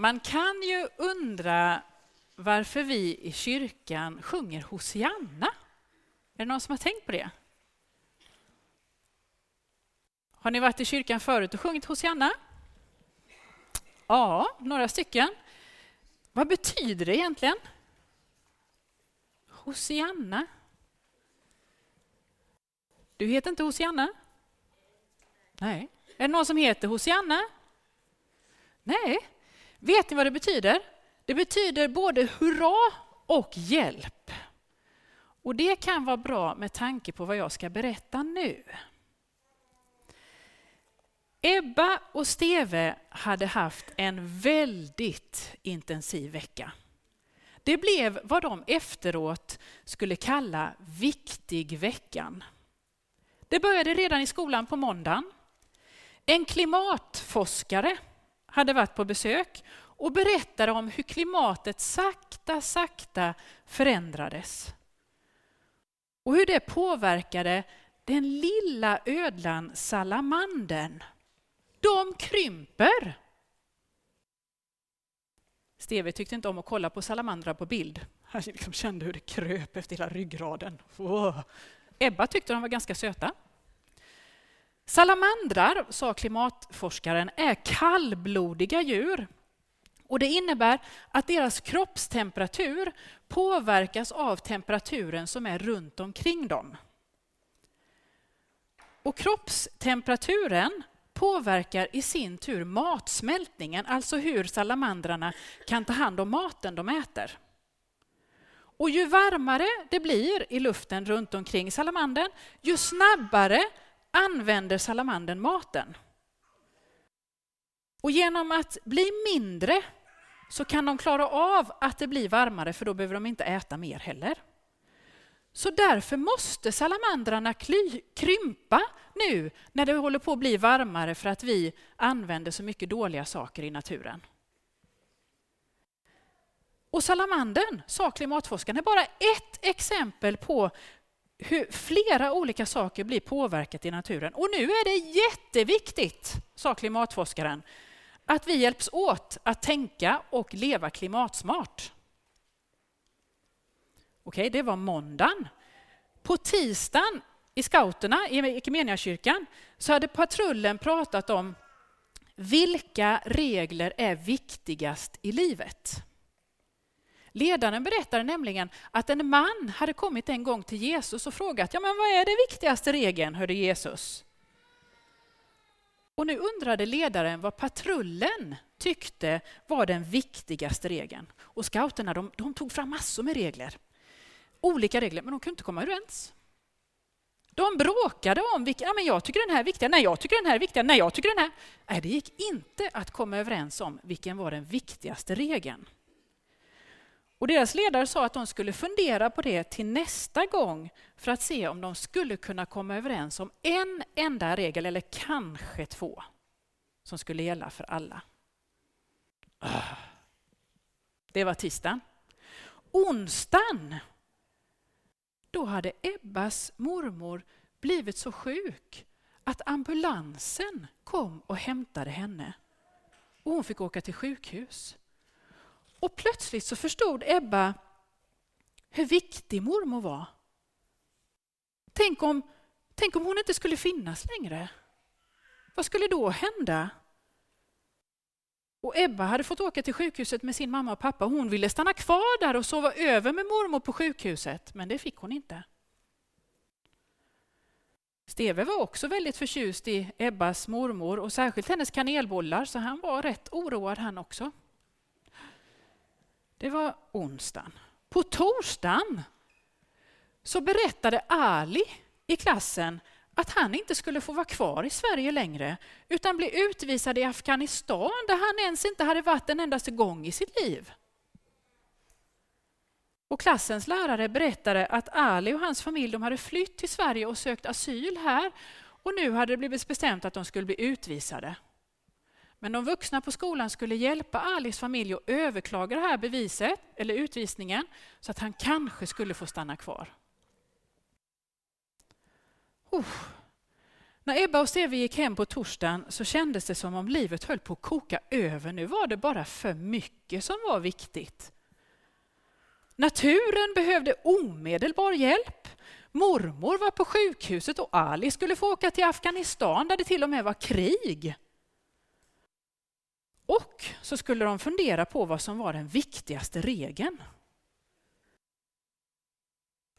Man kan ju undra varför vi i kyrkan sjunger Hosianna. Är det någon som har tänkt på det? Har ni varit i kyrkan förut och sjungit Hosianna? Ja, några stycken. Vad betyder det egentligen? Hosianna? Du heter inte Hosianna? Nej. Är det någon som heter Hosianna? Nej. Vet ni vad det betyder? Det betyder både hurra och hjälp. Och det kan vara bra med tanke på vad jag ska berätta nu. Ebba och Steve hade haft en väldigt intensiv vecka. Det blev vad de efteråt skulle kalla Viktig veckan. Det började redan i skolan på måndagen. En klimatforskare hade varit på besök och berättade om hur klimatet sakta, sakta förändrades. Och hur det påverkade den lilla ödlan salamandern. De krymper. Steve tyckte inte om att kolla på salamandrar på bild. Han liksom kände hur det kröp efter hela ryggraden. Wow. Ebba tyckte de var ganska söta. Salamandrar, sa klimatforskaren, är kallblodiga djur. Och det innebär att deras kroppstemperatur påverkas av temperaturen som är runt omkring dem. Och kroppstemperaturen påverkar i sin tur matsmältningen, alltså hur salamandrarna kan ta hand om maten de äter. Och ju varmare det blir i luften runt omkring salamandern, ju snabbare använder salamandern maten. Och genom att bli mindre så kan de klara av att det blir varmare för då behöver de inte äta mer heller. Så därför måste salamandrarna krympa nu när det håller på att bli varmare för att vi använder så mycket dåliga saker i naturen. Och salamandern, sa klimatforskaren, är bara ett exempel på hur flera olika saker blir påverkat i naturen. Och nu är det jätteviktigt, sa klimatforskaren, att vi hjälps åt att tänka och leva klimatsmart. Okej, det var måndagen. På tisdagen i scouterna i Equmeniakyrkan så hade patrullen pratat om vilka regler är viktigast i livet. Ledaren berättade nämligen att en man hade kommit en gång till Jesus och frågat ja, men vad är den viktigaste regeln, hörde Jesus. Och nu undrade ledaren vad patrullen tyckte var den viktigaste regeln. Och scouterna de, de tog fram massor med regler. Olika regler, men de kunde inte komma överens. De bråkade om vilka, ja, men jag tycker den här är viktig, nej jag tycker den här är viktig, nej jag tycker den här. Nej, det gick inte att komma överens om vilken var den viktigaste regeln. Och deras ledare sa att de skulle fundera på det till nästa gång för att se om de skulle kunna komma överens om en enda regel, eller kanske två, som skulle gälla för alla. Det var tisdagen. Onsdagen, då hade Ebbas mormor blivit så sjuk att ambulansen kom och hämtade henne. Och hon fick åka till sjukhus. Och plötsligt så förstod Ebba hur viktig mormor var. Tänk om, tänk om hon inte skulle finnas längre. Vad skulle då hända? Och Ebba hade fått åka till sjukhuset med sin mamma och pappa. Hon ville stanna kvar där och sova över med mormor på sjukhuset, men det fick hon inte. Steve var också väldigt förtjust i Ebbas mormor och särskilt hennes kanelbollar, så han var rätt oroad han också. Det var onsdagen. På torsdagen så berättade Ali i klassen att han inte skulle få vara kvar i Sverige längre utan bli utvisad i Afghanistan där han ens inte hade varit en endaste gång i sitt liv. Och klassens lärare berättade att Ali och hans familj de hade flytt till Sverige och sökt asyl här och nu hade det blivit bestämt att de skulle bli utvisade. Men de vuxna på skolan skulle hjälpa Alis familj att överklaga det här beviset, eller utvisningen, så att han kanske skulle få stanna kvar. Oh. När Ebba och Steve gick hem på torsdagen så kändes det som om livet höll på att koka över. Nu var det bara för mycket som var viktigt. Naturen behövde omedelbar hjälp. Mormor var på sjukhuset och Ali skulle få åka till Afghanistan där det till och med var krig. Och så skulle de fundera på vad som var den viktigaste regeln.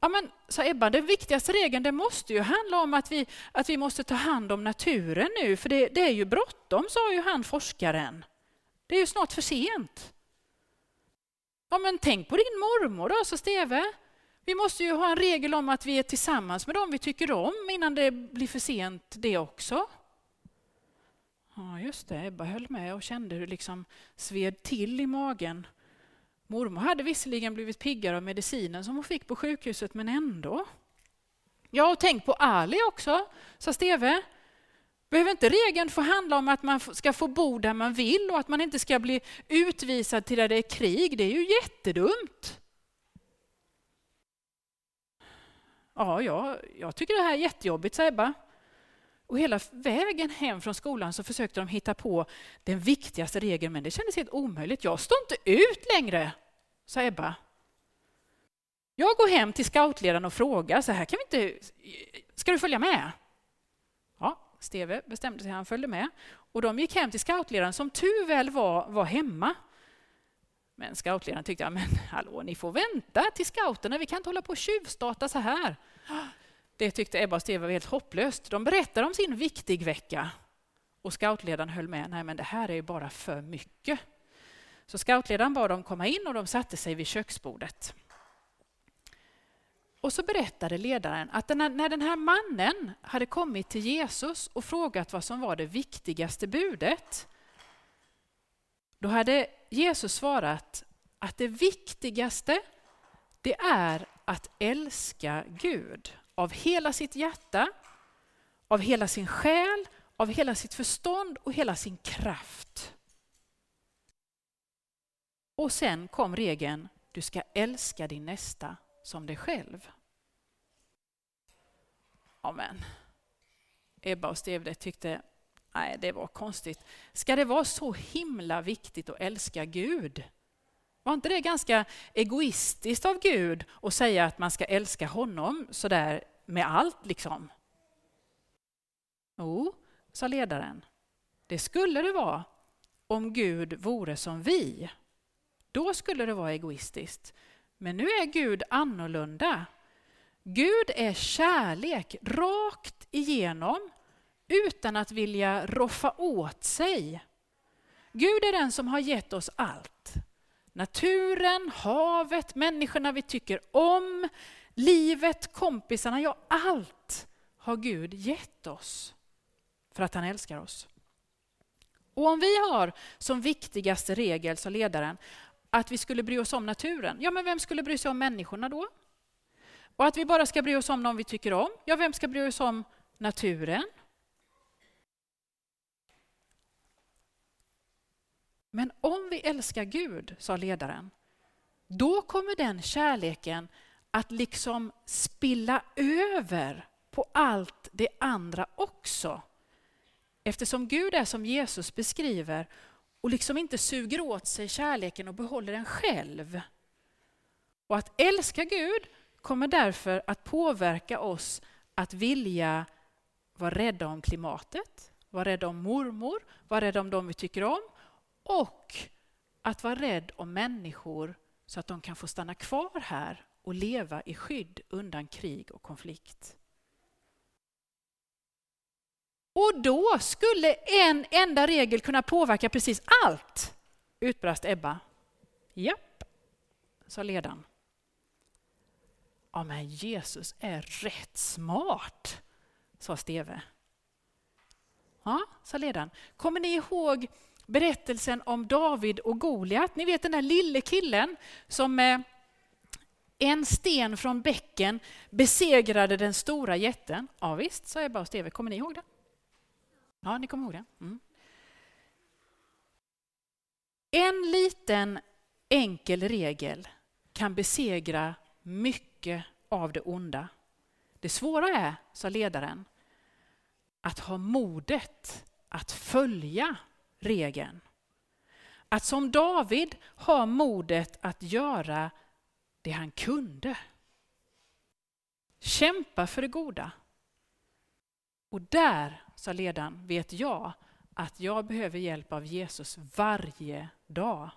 Ja, men, sa Ebba, den viktigaste regeln det måste ju handla om att vi, att vi måste ta hand om naturen nu, för det, det är ju bråttom, sa ju han forskaren. Det är ju snart för sent. Ja, men tänk på din mormor då, sa Steve. Vi måste ju ha en regel om att vi är tillsammans med dem vi tycker om innan det blir för sent det också. Ja, just det, Ebba höll med och kände hur det liksom sved till i magen. Mormor hade visserligen blivit piggare av medicinen som hon fick på sjukhuset, men ändå. Ja, och tänk på Ali också, sa Steve. Behöver inte regeln få handla om att man ska få bo där man vill och att man inte ska bli utvisad till där det är krig? Det är ju jättedumt. Ja, ja jag tycker det här är jättejobbigt, sa Ebba. Och hela vägen hem från skolan så försökte de hitta på den viktigaste regeln, men det kändes helt omöjligt. Jag står inte ut längre, sa Ebba. Jag går hem till scoutledaren och frågar, så här kan vi inte... Ska du följa med? Ja, Steve bestämde sig, han följde med. Och de gick hem till scoutledaren, som tur väl var, var hemma. Men scoutledaren tyckte, men hallå, ni får vänta till scouterna, vi kan inte hålla på och tjuvstarta så här. Det tyckte Ebba och Steve var helt hopplöst. De berättade om sin viktig vecka och scoutledaren höll med. Nej, men det här är ju bara för mycket. Så scoutledaren bad dem komma in och de satte sig vid köksbordet. Och så berättade ledaren att när den här mannen hade kommit till Jesus och frågat vad som var det viktigaste budet, då hade Jesus svarat att det viktigaste det är att älska Gud av hela sitt hjärta, av hela sin själ, av hela sitt förstånd och hela sin kraft. Och sen kom regeln, du ska älska din nästa som dig själv. Amen. Ebba och Steve tyckte, nej det var konstigt. Ska det vara så himla viktigt att älska Gud? Var inte det ganska egoistiskt av Gud att säga att man ska älska honom sådär med allt liksom? Jo, sa ledaren. Det skulle det vara om Gud vore som vi. Då skulle det vara egoistiskt. Men nu är Gud annorlunda. Gud är kärlek rakt igenom utan att vilja roffa åt sig. Gud är den som har gett oss allt. Naturen, havet, människorna vi tycker om, livet, kompisarna, ja allt har Gud gett oss för att han älskar oss. Och om vi har som viktigaste regel, sa ledaren, att vi skulle bry oss om naturen, ja men vem skulle bry sig om människorna då? Och att vi bara ska bry oss om dem vi tycker om, ja vem ska bry oss om naturen? Men om vi älskar Gud, sa ledaren, då kommer den kärleken att liksom spilla över på allt det andra också. Eftersom Gud är som Jesus beskriver och liksom inte suger åt sig kärleken och behåller den själv. Och att älska Gud kommer därför att påverka oss att vilja vara rädda om klimatet, vara rädda om mormor, vara rädda om dem vi tycker om och att vara rädd om människor så att de kan få stanna kvar här och leva i skydd undan krig och konflikt. Och då skulle en enda regel kunna påverka precis allt, utbrast Ebba. Japp, sa ledaren. Ja, men Jesus är rätt smart, sa Steve. Ja, sa ledaren. Kommer ni ihåg berättelsen om David och Goliat? Ni vet den där lille killen som med en sten från bäcken besegrade den stora jätten. Ja, visst, sa Ebba och Steve. Kommer ni ihåg det? Ja, ni kommer ihåg det? Mm. En liten enkel regel kan besegra mycket av det onda. Det svåra är, sa ledaren, att ha modet att följa regeln. Att som David ha modet att göra det han kunde. Kämpa för det goda. Och där, sa ledaren, vet jag att jag behöver hjälp av Jesus varje dag.